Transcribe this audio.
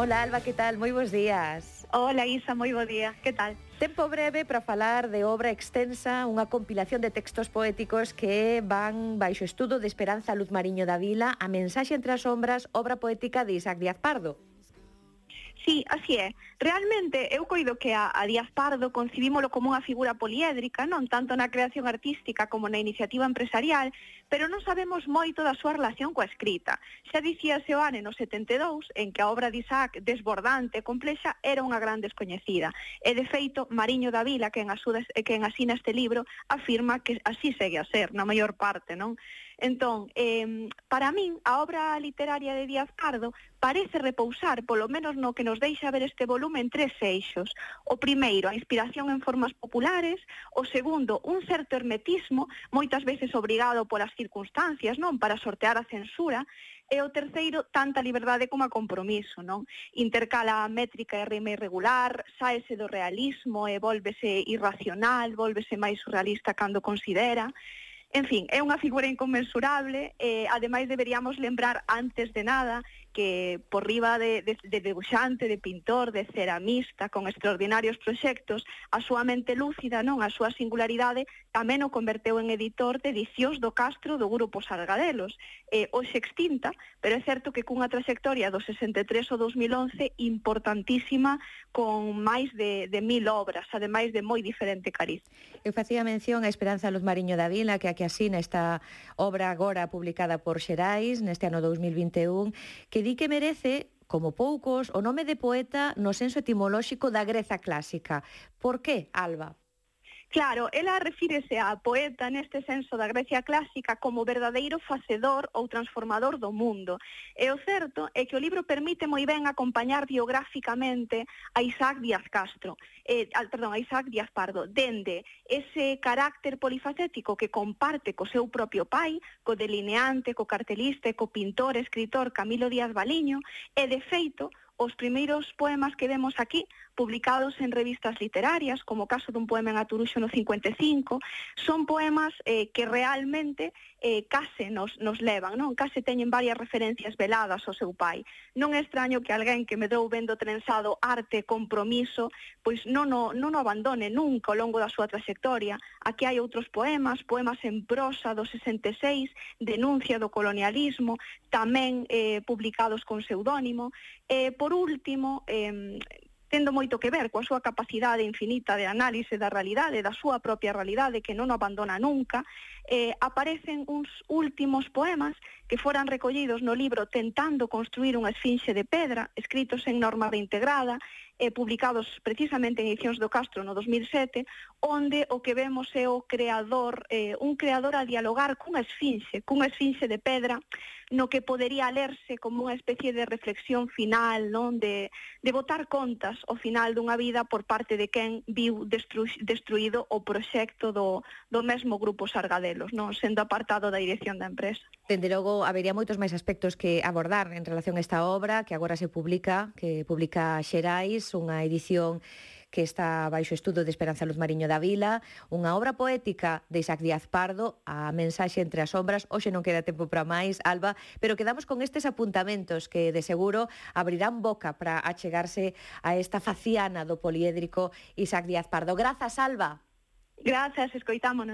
Hola Alba, que tal? Moi bons días. Hola Isa, moi bo día, que tal? Tempo breve para falar de obra extensa, unha compilación de textos poéticos que van baixo estudo de Esperanza Luz Mariño da Vila a mensaxe entre as sombras, obra poética de Isaac Díaz Pardo. Sí, así é. Realmente, eu coido que a, a Díaz Pardo concibímolo como unha figura poliédrica, non tanto na creación artística como na iniciativa empresarial, pero non sabemos moito da súa relación coa escrita. Xa dicía Seoane no 72, en que a obra de Isaac, desbordante e complexa, era unha gran descoñecida. E, de feito, Mariño da Vila, que en, asuda, que en asina este libro, afirma que así segue a ser, na maior parte, non? Entón, eh, para min, a obra literaria de Díaz Pardo parece repousar, polo menos no que nos deixa ver este volume, en tres eixos. O primeiro, a inspiración en formas populares. O segundo, un certo hermetismo, moitas veces obrigado polas circunstancias, non para sortear a censura. E o terceiro, tanta liberdade como a compromiso, non? Intercala a métrica e rima irregular, saese do realismo e volvese irracional, volvese máis surrealista cando considera. En fin, é unha figura inconmensurable, eh, ademais deberíamos lembrar antes de nada que por riba de, de, de debuxante, de pintor, de ceramista, con extraordinarios proxectos, a súa mente lúcida, non a súa singularidade, tamén o converteu en editor de edicións do Castro do Grupo Sargadelos, eh, hoxe extinta, pero é certo que cunha trayectoria do 63 ao 2011 importantísima, con máis de, de mil obras, ademais de moi diferente cariz. Eu facía mención a Esperanza Luz Mariño da Vila, que aquí que asina esta obra agora publicada por Xerais neste ano 2021, que di que merece como poucos, o nome de poeta no senso etimolóxico da Greza clásica. Por que, Alba? Claro, ela refírese a poeta neste senso da Grecia clásica como verdadeiro facedor ou transformador do mundo. E o certo é que o libro permite moi ben acompañar biográficamente a Isaac Díaz Castro, eh, perdón, a Isaac Díaz Pardo, dende ese carácter polifacético que comparte co seu propio pai, co delineante, co cartelista, co pintor, escritor Camilo Díaz Baliño, e de feito os primeiros poemas que vemos aquí, publicados en revistas literarias, como o caso dun poema en Aturuxo no 55, son poemas eh, que realmente eh, case nos, nos levan, non? case teñen varias referencias veladas ao seu pai. Non é extraño que alguén que medrou vendo trenzado arte, compromiso, pois non o, non o abandone nunca ao longo da súa trayectoria. Aquí hai outros poemas, poemas en prosa do 66, denuncia do colonialismo, tamén eh, publicados con seudónimo. Eh, por por último, eh, tendo moito que ver coa súa capacidade infinita de análise da realidade, da súa propia realidade, que non o abandona nunca, eh, aparecen uns últimos poemas que foran recollidos no libro Tentando construir unha esfinxe de pedra, escritos en norma reintegrada, eh, publicados precisamente en Edicións do Castro no 2007, onde o que vemos é o creador, eh, un creador a dialogar cunha esfinxe, cunha esfinxe de pedra, no que podería lerse como unha especie de reflexión final, non de, de botar contas ao final dunha vida por parte de quen viu destru, destruído o proxecto do, do mesmo grupo Sargadelo delos, non sendo apartado da dirección da empresa. Dende logo, habería moitos máis aspectos que abordar en relación a esta obra que agora se publica, que publica Xerais, unha edición que está baixo estudo de Esperanza Luz Mariño da Vila, unha obra poética de Isaac Díaz Pardo, a mensaxe entre as sombras, hoxe non queda tempo para máis, Alba, pero quedamos con estes apuntamentos que de seguro abrirán boca para achegarse a esta faciana do poliédrico Isaac Díaz Pardo. Grazas, Alba. Grazas, escoitámonos.